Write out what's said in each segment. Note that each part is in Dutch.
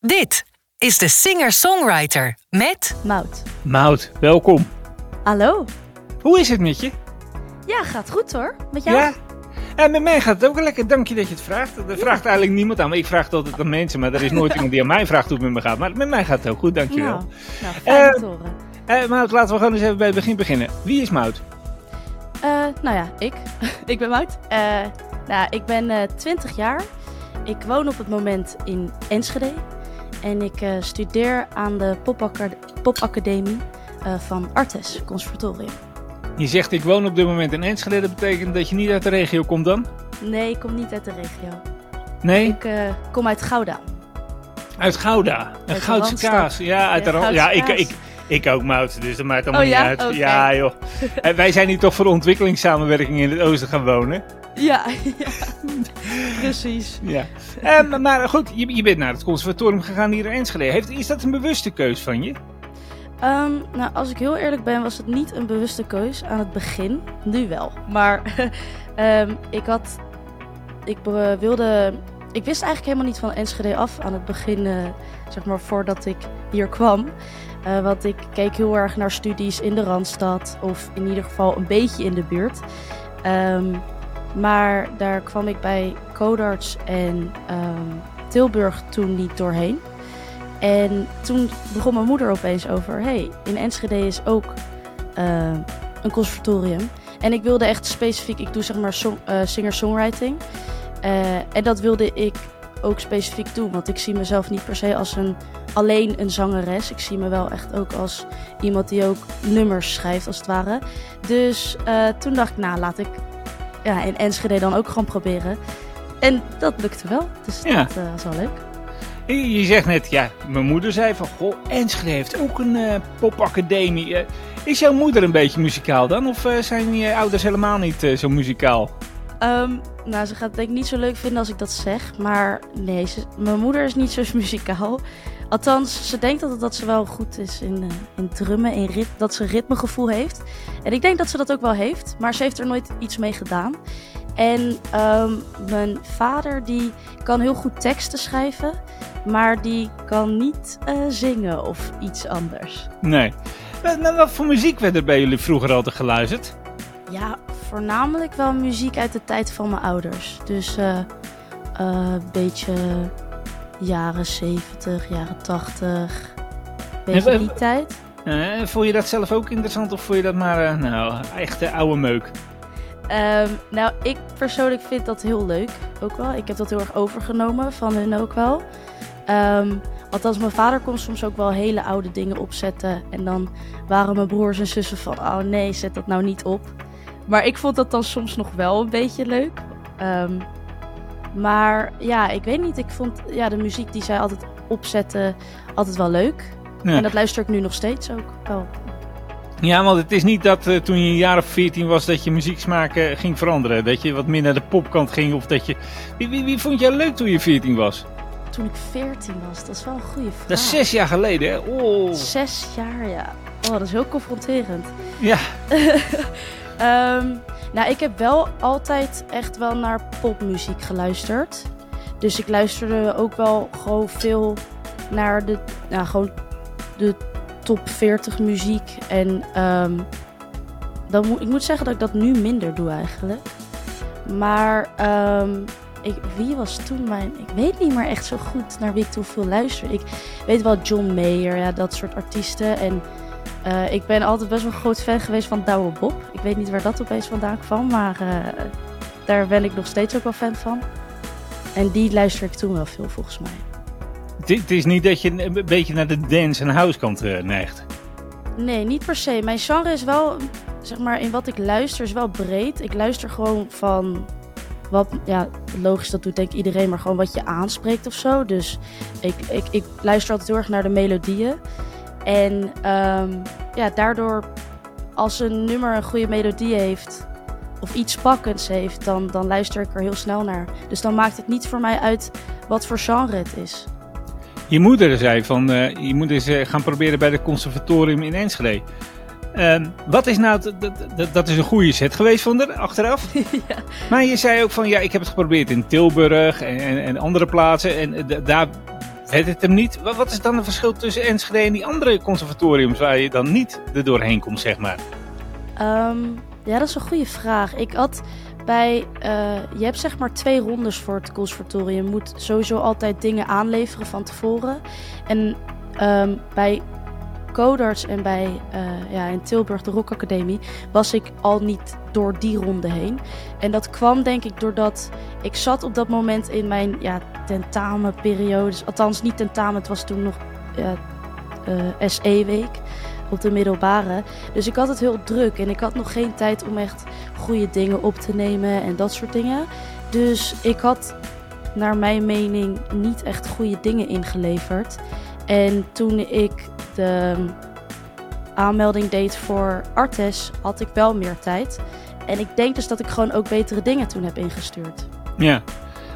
Dit is de singer-songwriter met Mout. Mout, welkom. Hallo. Hoe is het met je? Ja, gaat goed hoor. Met jou? Ja? En met mij gaat het ook wel lekker. Dank je dat je het vraagt. Er vraagt eigenlijk niemand aan me. Ik vraag het altijd aan mensen, maar er is nooit iemand die aan mij vraagt hoe het met me gaat. Maar met mij gaat het ook goed, dank je wel. Nou, nou fijn Eh, te horen. Eh, Mout, laten we gewoon eens even bij het begin beginnen. Wie is Mout? Eh, nou ja, ik. ik ben Mout. Eh, nou, ik ben eh 20 jaar. Ik woon op het moment in Enschede. En ik eh, studeer aan de popacad- popacademie eh, van Artes Conservatorium. Je zegt ik woon op dit moment in Enschede. Dat betekent dat je niet uit de regio komt dan? Nee, ik kom niet uit de regio. Nee? Ik eh, kom uit Gouda. Uit Gouda. Een Goudse kaas. Ja, uit Ja, de ik, ik, ik ook Mout, dus dat maakt allemaal Oh niet ja? uit. Ja joh. En wij zijn hier toch voor ontwikkelingssamenwerking in het oosten gaan wonen. Ja, ja. precies. Ja. Eh, maar- goed, je, je bent naar het conservatorium gegaan hier in Enschede. Heeft, is dat een bewuste keus van je? Ehm, nou, als ik heel eerlijk ben, was het niet een bewuste keus aan het begin. Nu wel. Maar ehm, ik had. Ik wilde. Ik wist eigenlijk helemaal niet van Enschede af aan het begin, eh, zeg maar voordat ik hier kwam. Eh, want ik keek heel erg naar studies in de Randstad, of in ieder geval een beetje in de buurt. Ehm, maar daar kwam ik bij Codarts en ehm, Tilburg toen niet doorheen. En toen begon mijn moeder opeens over: hey, in Enschede is ook eh, een conservatorium. En ik wilde echt specifiek, ik doe zeg maar song- eh, singer-songwriting. Eh, en dat wilde ik ook specifiek doen, want ik zie mezelf niet per se als een, alleen een zangeres. Ik zie me wel echt ook als iemand die ook nummers schrijft, als het ware. Dus eh, toen dacht ik, nou laat ik ja, in Enschede dan ook gewoon proberen. En dat lukte wel, dus Ja. dat eh, was wel leuk. Je zegt net, ja, mijn moeder zei van, goh, Enschede heeft ook een eh, popacademie. Eh, is jouw moeder een beetje muzikaal dan? Of zijn je ouders helemaal niet zo muzikaal? Ehm, nou, ze gaat het denk ik niet zo leuk vinden als ik dat zeg. Maar nee, ze- mijn moeder is niet zo muzikaal. Althans, ze denkt altijd dat ze wel goed is in, eh, in drummen, in rit, dat ze ritmegevoel heeft. En ik denk dat ze dat ook wel heeft, maar ze heeft er nooit iets mee gedaan. En ehm, mijn vader die kan heel goed teksten schrijven, maar die kan niet eh, zingen of iets anders. Nee. Wat, nou, wat voor muziek werd er bij jullie vroeger altijd geluisterd? Ja, voornamelijk wel muziek uit de tijd van mijn ouders. Dus eh, eh, een beetje jaren 70, jaren 80. Beetje En, die tijd. Eh, vond je dat zelf ook interessant of vond je dat maar, eh, nou, echte oude meuk? Ehm, nou, ik persoonlijk vind dat heel leuk. Ook wel. Ik heb dat heel erg overgenomen van hun ook wel. Ehm, althans, mijn vader kon soms ook wel hele oude dingen opzetten. En dan waren mijn broers en zussen van: oh nee, zet dat nou niet op. Maar ik vond dat dan soms nog wel een beetje leuk. Ehm, maar ja, ik weet niet. Ik vond ja, de muziek die zij altijd opzetten altijd wel leuk. Ja. En dat luister ik nu nog steeds ook wel. Ja, want het is niet dat eh, toen je een jaar of 14 was dat je muzieksmaak eh, ging veranderen. Dat je wat meer naar de popkant ging of dat je... Wie, wie, wie vond jij leuk toen je 14 was? Toen ik 14 was, dat is wel een goede vraag. Dat is zes jaar geleden, hè? Oh. Zes jaar, ja. Oh, dat is heel confronterend. Ja, Ehm, nou, ik heb wel altijd echt wel naar popmuziek geluisterd. Dus ik luisterde ook wel gewoon veel naar de, nou, gewoon de top 40 muziek. En ehm, dan ik moet zeggen dat ik dat nu minder doe eigenlijk. Maar ehm, wie was toen mijn... Ik weet niet meer echt zo goed naar wie ik toen veel luisterde. Ik weet wel John Mayer, ja, dat soort artiesten. En eh, ik ben altijd best wel een groot fan geweest van Douwe Bob. Ik weet niet waar dat opeens vandaan kwam, maar eh, daar ben ik nog steeds ook wel fan van. En die luister ik toen wel veel, volgens mij. het, is niet dat je een beetje naar de dance- en house-kant eh, neigt. Nee, niet per se. Mijn genre is wel, zeg maar, in wat ik luister is wel breed. Ik luister gewoon van wat, ja, logisch, dat doet denk ik iedereen, maar gewoon wat je aanspreekt of zo. Dus ik, ik, ik luister altijd heel erg naar de melodieën. En ehm, ja, daardoor, als een nummer een goede melodie heeft of iets pakkends heeft, dan, dan luister ik er heel snel naar. Dus dan maakt het niet voor mij uit wat voor genre het is. Je moeder zei van, eh, je moet eens eh, gaan proberen bij het conservatorium in Enschede. Ehm, wat is nou, dat is een goede set geweest van er, achteraf. ja. Maar je zei ook van, ja, ik heb het geprobeerd in Tilburg en, en, en andere plaatsen. En eh, daar werd het hem niet. Wat, wat is dan het verschil tussen Enschede en die andere conservatoriums waar je dan niet er doorheen komt, zeg maar? Ehm, ja, dat is een goede vraag. Ik had bij, eh, je hebt zeg maar twee rondes voor het conservatorium. Je moet sowieso altijd dingen aanleveren van tevoren. En ehm, bij En bij eh, ja, in Tilburg, de Rock Academie, was ik al niet door die ronde heen. En dat kwam denk ik doordat ik zat op dat moment in mijn ja, tentamenperiode. Althans, niet tentamen, het was toen nog eh, SE-week op de middelbare. Dus ik had het heel druk en ik had nog geen tijd om echt goede dingen op te nemen en dat soort dingen. Dus ik had naar mijn mening niet echt goede dingen ingeleverd. En toen ik de aanmelding deed voor Artes, had ik wel meer tijd. En ik denk dus dat ik gewoon ook betere dingen toen heb ingestuurd. Ja,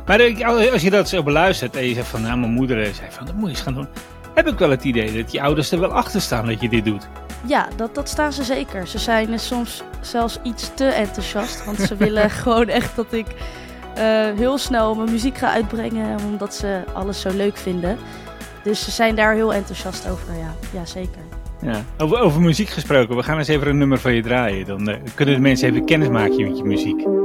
maar als je dat zo beluistert en je zegt van, nou, mijn moeder zei van, dat moet je eens gaan doen. Heb ik wel het idee dat je ouders er wel achter staan dat je dit doet. Ja, dat, dat staan ze zeker. Ze zijn soms zelfs iets te enthousiast. Want ze willen gewoon echt dat ik uh, heel snel mijn muziek ga uitbrengen. Omdat ze alles zo leuk vinden. Dus ze zijn daar heel enthousiast over, ja, ja zeker. Ja. Over, over muziek gesproken, we gaan eens even een nummer van je draaien. Dan uh, kunnen de mensen even kennis maken met je muziek.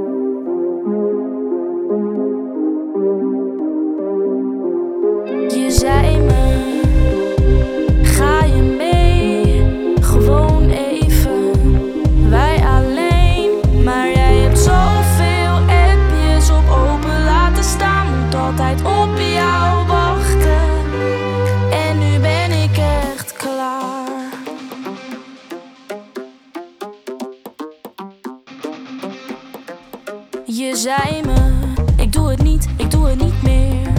Je zei me, ik doe het niet, ik doe het niet meer.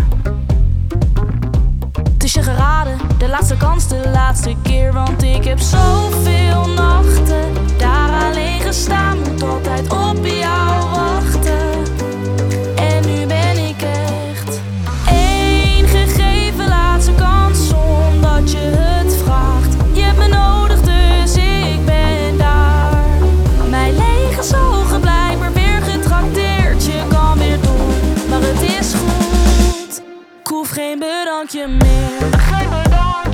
Het is je geraden, de laatste kans, de laatste keer. Want ik heb zoveel nachten daar alleen gestaan, moet altijd op jou bedankje meer.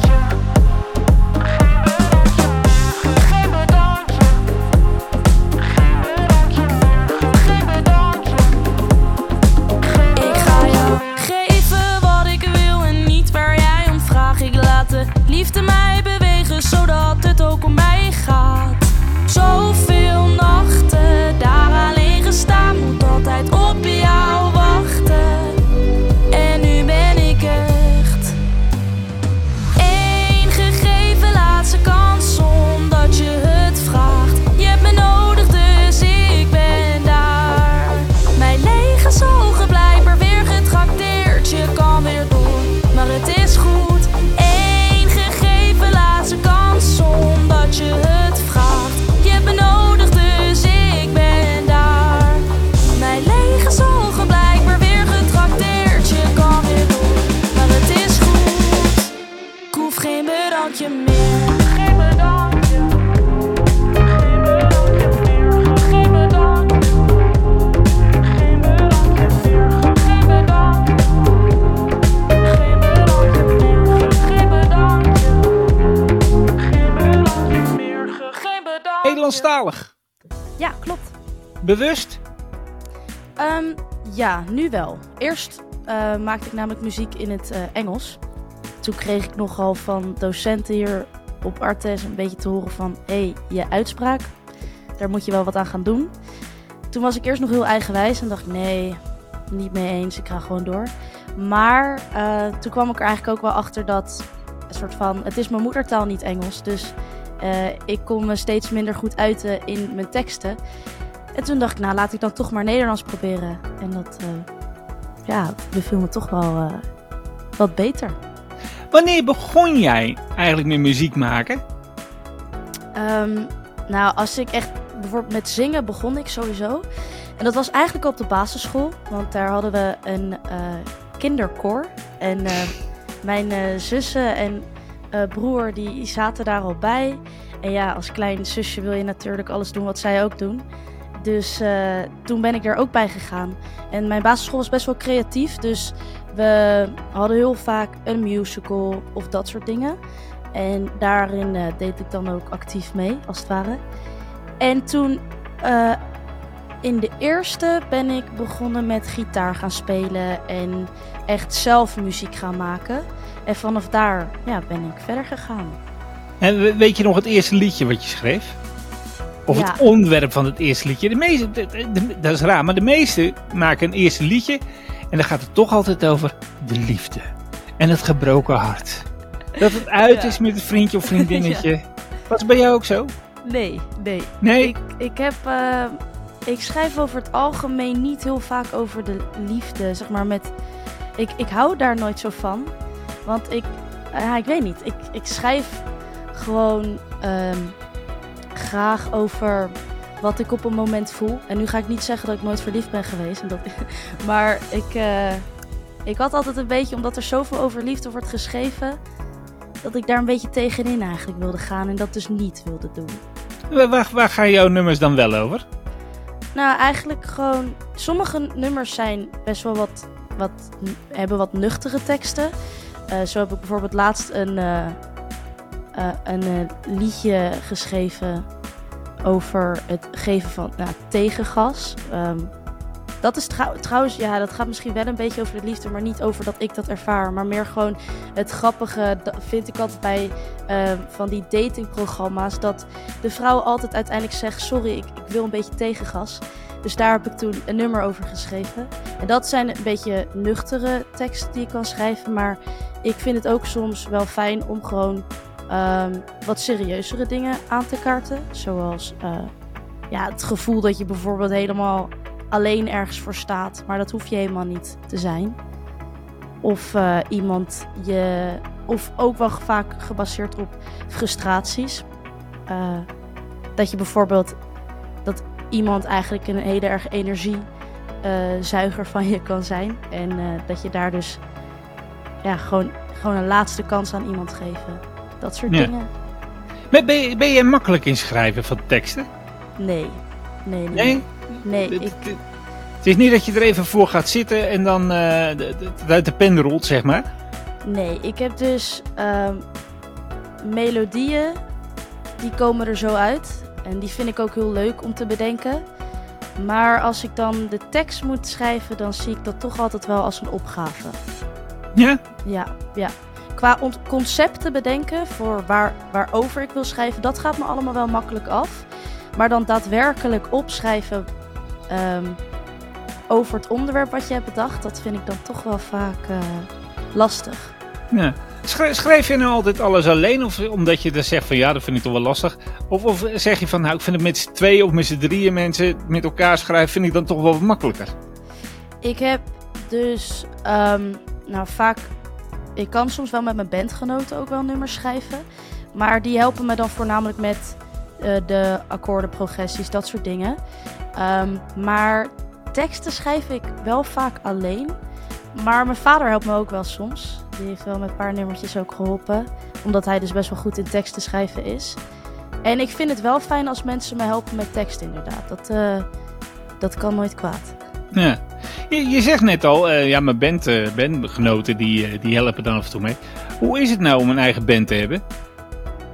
Ja, klopt. Bewust? Ehm, ja, nu wel. Eerst eh, maakte ik namelijk muziek in het eh, Engels. Toen kreeg ik nogal van docenten hier op Artes een beetje te horen van... hé, hey, je uitspraak, daar moet je wel wat aan gaan doen. Toen was ik eerst nog heel eigenwijs en dacht ik, nee, niet mee eens, ik ga gewoon door. Maar eh, toen kwam ik er eigenlijk ook wel achter dat... een soort van, het is mijn moedertaal niet Engels, dus eh, ik kon me steeds minder goed uiten in mijn teksten. En toen dacht ik, nou laat ik dan toch maar Nederlands proberen. En dat eh, ja, beviel me toch wel eh, wat beter. Wanneer begon jij eigenlijk met muziek maken? Ehm, nou, als ik echt bijvoorbeeld met zingen begon ik sowieso. En dat was eigenlijk op de basisschool, want daar hadden we een eh kinderkoor. En eh, mijn eh, zussen en eh, broer die zaten daar al bij. En ja, als klein zusje wil je natuurlijk alles doen wat zij ook doen. Dus eh, toen ben ik er ook bij gegaan. En mijn basisschool was best wel creatief, dus we hadden heel vaak een musical of dat soort dingen. En daarin eh, deed ik dan ook actief mee, als het ware. En toen, in de eerste, ben ik begonnen met gitaar gaan spelen en echt zelf muziek gaan maken. En vanaf daar ja, ben ik verder gegaan. En we- weet je nog het eerste liedje wat je schreef? Of Ja. het onderwerp van het eerste liedje? De meeste, de- de- dat is raar, maar de meesten maken een eerste liedje. En dan gaat het toch altijd over de liefde. En het gebroken hart. Dat het uit Ja. is met een vriendje of vriendinnetje. Was het bij jou ook zo? Nee, nee. Nee? Ik, ik heb. eh, ik schrijf over het algemeen niet heel vaak over de liefde. Zeg maar met. Ik, ik hou daar nooit zo van. Want ik. Ja, ik weet niet. Ik, ik schrijf gewoon ehm, graag over wat ik op een moment voel. En nu ga ik niet zeggen dat ik nooit verliefd ben geweest. En dat, maar ik. eh, ik had altijd een beetje, omdat er zoveel over liefde wordt geschreven. Dat ik daar een beetje tegenin eigenlijk wilde gaan. En dat dus niet wilde doen. Waar, waar gaan jouw nummers dan wel over? Nou, eigenlijk gewoon. Sommige nummers zijn best wel wat. Wat hebben wat nuchtere teksten. Eh, zo heb ik bijvoorbeeld laatst een. eh, eh, een liedje geschreven. over het geven van nou, tegengas. Ehm, dat is trouw- trouwens, ja, dat gaat misschien wel een beetje over de liefde, maar niet over dat ik dat ervaar. Maar meer gewoon het grappige, vind ik altijd bij ehm, van die datingprogramma's. Dat de vrouw altijd uiteindelijk zegt: Sorry, ik, ik wil een beetje tegengas. Dus daar heb ik toen een nummer over geschreven. En dat zijn een beetje nuchtere teksten die ik kan schrijven. Maar ik vind het ook soms wel fijn om gewoon ehm, wat serieuzere dingen aan te kaarten. Zoals eh, ja, het gevoel dat je bijvoorbeeld helemaal alleen ergens voor staat. Maar dat hoef je helemaal niet te zijn. Of eh, iemand je. Of ook wel vaak gebaseerd op frustraties. Eh, dat je bijvoorbeeld. Dat iemand eigenlijk een hele erg energiezuiger van je kan zijn. En eh, dat je daar dus. Ja, gewoon, gewoon een laatste kans aan iemand geven. Dat soort Ja. dingen. Ben, ben, je- ben je makkelijk in schrijven van teksten? Nee. Nee, nee. Nee? Nee, Het- ik, het- Het is niet dat je er even voor gaat zitten en dan eh, de- de- het uit de pen rolt, zeg maar. Nee, ik heb dus ehm, melodieën, die komen er zo uit. En die vind ik ook heel leuk om te bedenken. Maar als ik dan de tekst moet schrijven, dan zie ik dat toch altijd wel als een opgave. Ja? Ja, ja. Qua concepten bedenken voor waar, waarover ik wil schrijven, dat gaat me allemaal wel makkelijk af. Maar dan daadwerkelijk opschrijven ehm, over het onderwerp wat je hebt bedacht, dat vind ik dan toch wel vaak eh, lastig. ja. Schri- Schrijf je nou altijd alles alleen? Of omdat je dan zegt van ja, dat vind ik toch wel lastig? Of, of zeg je van nou, ik vind het met z'n tweeën of met z'n drieën mensen met elkaar schrijven, vind ik dan toch wel wat makkelijker? Ik heb dus, ehm, nou vaak, ik kan soms wel met mijn bandgenoten ook wel nummers schrijven. Maar die helpen me dan voornamelijk met eh, de akkoorden, progressies, dat soort dingen. Ehm, maar teksten schrijf ik wel vaak alleen. Maar mijn vader helpt me ook wel soms. Die heeft wel met een paar nummertjes ook geholpen. Omdat hij dus best wel goed in teksten schrijven is. En ik vind het wel fijn als mensen me helpen met tekst inderdaad. Dat, eh, dat kan nooit kwaad. Ja. Je, je zegt net al, eh, ja, mijn band, eh, bandgenoten die, die helpen dan af en toe mee. Hoe is het nou om een eigen band te hebben?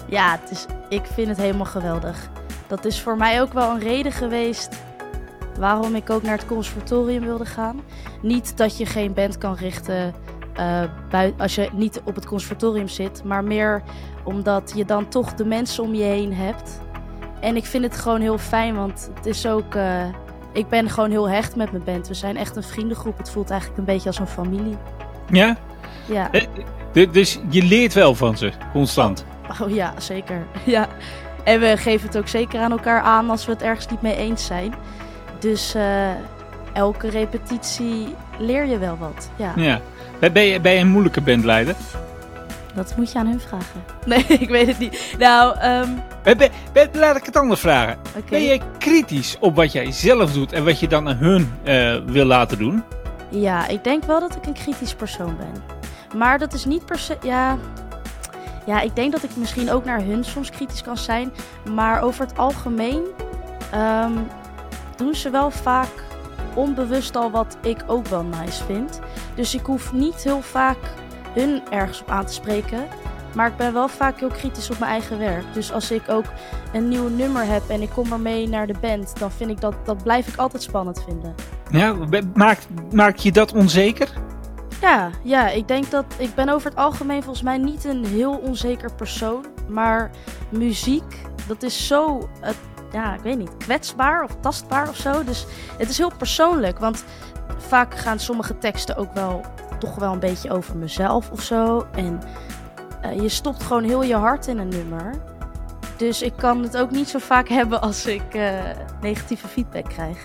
Ja, het is, ik vind het helemaal geweldig. Dat is voor mij ook wel een reden geweest waarom ik ook naar het conservatorium wilde gaan. Niet dat je geen band kan richten eh, als je niet op het conservatorium zit, maar meer omdat je dan toch de mensen om je heen hebt. En ik vind het gewoon heel fijn, want het is ook. eh, ik ben gewoon heel hecht met mijn band. We zijn echt een vriendengroep. Het voelt eigenlijk een beetje als een familie. Ja? Ja. Eh, du- dus je leert wel van ze, constant. Oh ja, zeker. Ja. En we geven het ook zeker aan elkaar aan als we het ergens niet mee eens zijn. Dus eh, elke repetitie leer je wel wat. Ja, Ja. Ben- je, ben je een moeilijke bandleider? dat moet je aan hun vragen. Nee, ik weet het niet. Nou, ehm Ben, ben- ben- laat ik het anders vragen. Ben je kritisch op wat jij zelf doet en wat je dan aan hun eh, wil laten doen? Ja, ik denk wel dat ik een kritisch persoon ben. Maar dat is niet per se. Ja, ja, ik denk dat ik misschien ook naar hun soms kritisch kan zijn. Maar over het algemeen ehm, doen ze wel vaak onbewust al wat ik ook wel nice vind. Dus ik hoef niet heel vaak hun ergens op aan te spreken. Maar ik ben wel vaak heel kritisch op mijn eigen werk. Dus als ik ook een nieuw nummer heb en ik kom ermee naar de band, dan vind ik dat, dat blijf ik altijd spannend vinden. Ja, maakt, maakt je dat onzeker? Ja, ja, ik denk dat ik ben over het algemeen volgens mij niet een heel onzeker persoon. Maar muziek, dat is zo, eh, ja, ik weet niet, kwetsbaar of tastbaar of zo. Dus het is heel persoonlijk, want vaak gaan sommige teksten ook wel toch wel een beetje over mezelf of zo. En eh, je stopt gewoon heel je hart in een nummer. Dus ik kan het ook niet zo vaak hebben als ik eh, negatieve feedback krijg.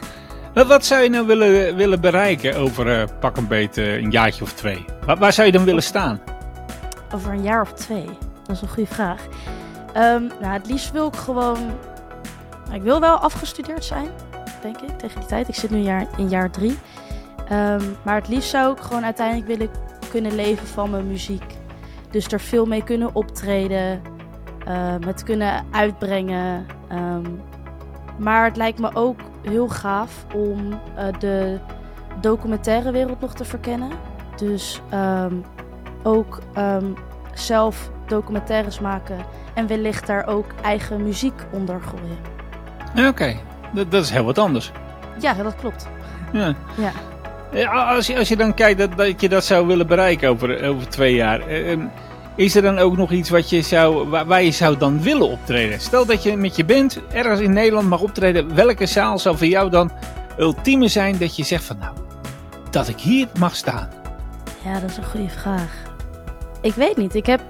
Wat, wat zou je nou willen, willen bereiken over eh, pak een beet eh, een jaartje of twee? Waar, waar zou je dan willen staan? Over een jaar of twee? Dat is een goede vraag. Ehm, nou, het liefst wil ik gewoon. Ik wil wel afgestudeerd zijn, denk ik, tegen die tijd. Ik zit nu jaar, in jaar drie. Ehm, maar het liefst zou ik gewoon uiteindelijk willen kunnen leven van mijn muziek. Dus er veel mee kunnen optreden, ehm, het kunnen uitbrengen. Ehm, maar het lijkt me ook heel gaaf om eh, de documentaire wereld nog te verkennen. Dus ehm, ook ehm, zelf documentaires maken en wellicht daar ook eigen muziek onder gooien. Oké, dat, dat is heel wat anders. Ja, dat klopt. Ja. Ja. Ja, Als je, als je dan kijkt dat, dat je dat zou willen bereiken over, over twee jaar, eh, ehm, is er dan ook nog iets wat je zou, waar, waar je zou dan willen optreden? Stel dat je met je band ergens in Nederland mag optreden, welke zaal zou voor jou dan ultieme zijn dat je zegt van nou, dat ik hier mag staan? Ja, dat is een goede vraag. Ik weet niet. Ik heb,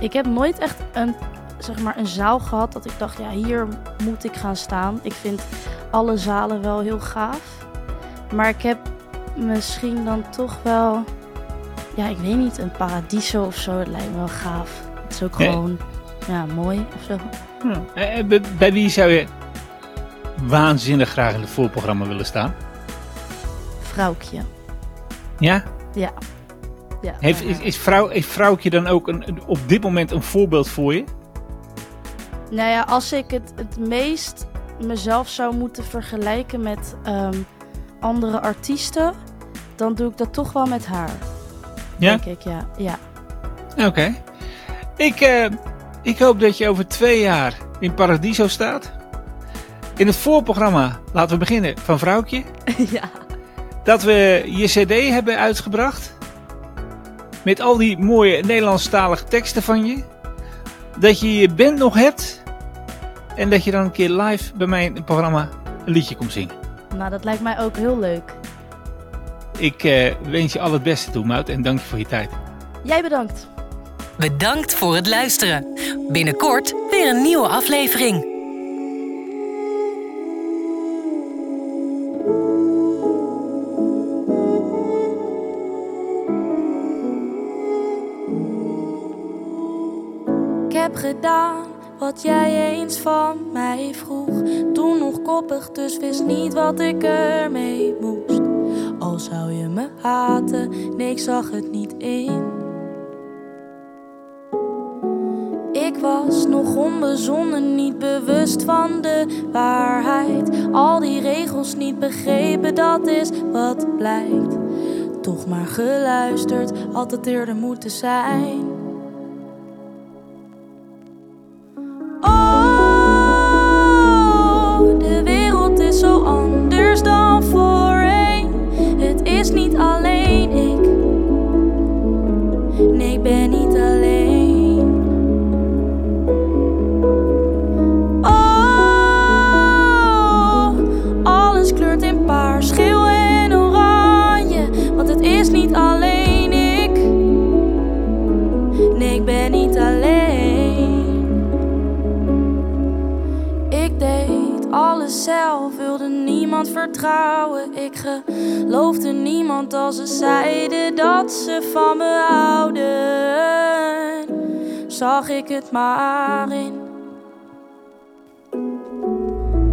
ik heb nooit echt een, zeg maar, een zaal gehad dat ik dacht, ja, hier moet ik gaan staan. Ik vind alle zalen wel heel gaaf. Maar ik heb misschien dan toch wel, ja, ik weet niet, een paradiso of zo. Dat lijkt me wel gaaf. Het is ook gewoon, ja, mooi of zo. Hm. Eh, eh, bij, bij wie zou je waanzinnig graag in het voorprogramma willen staan? Vrouwtje. Ja? Ja. ja Heeft, is, is, vrouw, is vrouwtje dan ook een- op dit moment een voorbeeld voor je? Nou ja, als ik het het meest mezelf zou moeten vergelijken met ehm, andere artiesten, dan doe ik dat toch wel met haar. Ja? Denk ik, ja. ja. Oké. Ik, eh, ik hoop dat je over twee jaar in Paradiso staat. In het voorprogramma, laten we beginnen, van Vrouwtje. ja. Dat we je cd hebben uitgebracht. Met al die mooie Nederlandstalige teksten van je. Dat je je band nog hebt. En dat je dan een keer live bij mij in het programma een liedje komt zingen. Nou, dat lijkt mij ook heel leuk. Ik eh, wens je al het beste toe, Mout. En dank je voor je tijd. Jij bedankt. Bedankt voor het luisteren. Binnenkort weer een nieuwe aflevering. Ik heb gedaan wat jij eens van mij vroeg. Toen nog koppig, dus wist niet wat ik ermee moest. Al zou je me haten, nee, ik zag het niet in. Ik was nog onbezonnen, niet bewust van de waarheid. Al die regels niet begrepen, dat is wat blijkt. Toch maar geluisterd, altijd eerder moeten zijn. Vertrouwen. Ik geloofde niemand als ze zeiden dat ze van me houden. Zag ik het maar in.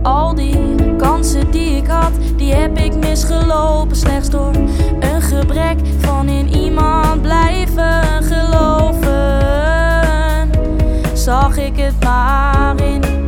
Al die kansen die ik had, die heb ik misgelopen. Slechts door een gebrek van in iemand blijven geloven. Zag ik het maar in.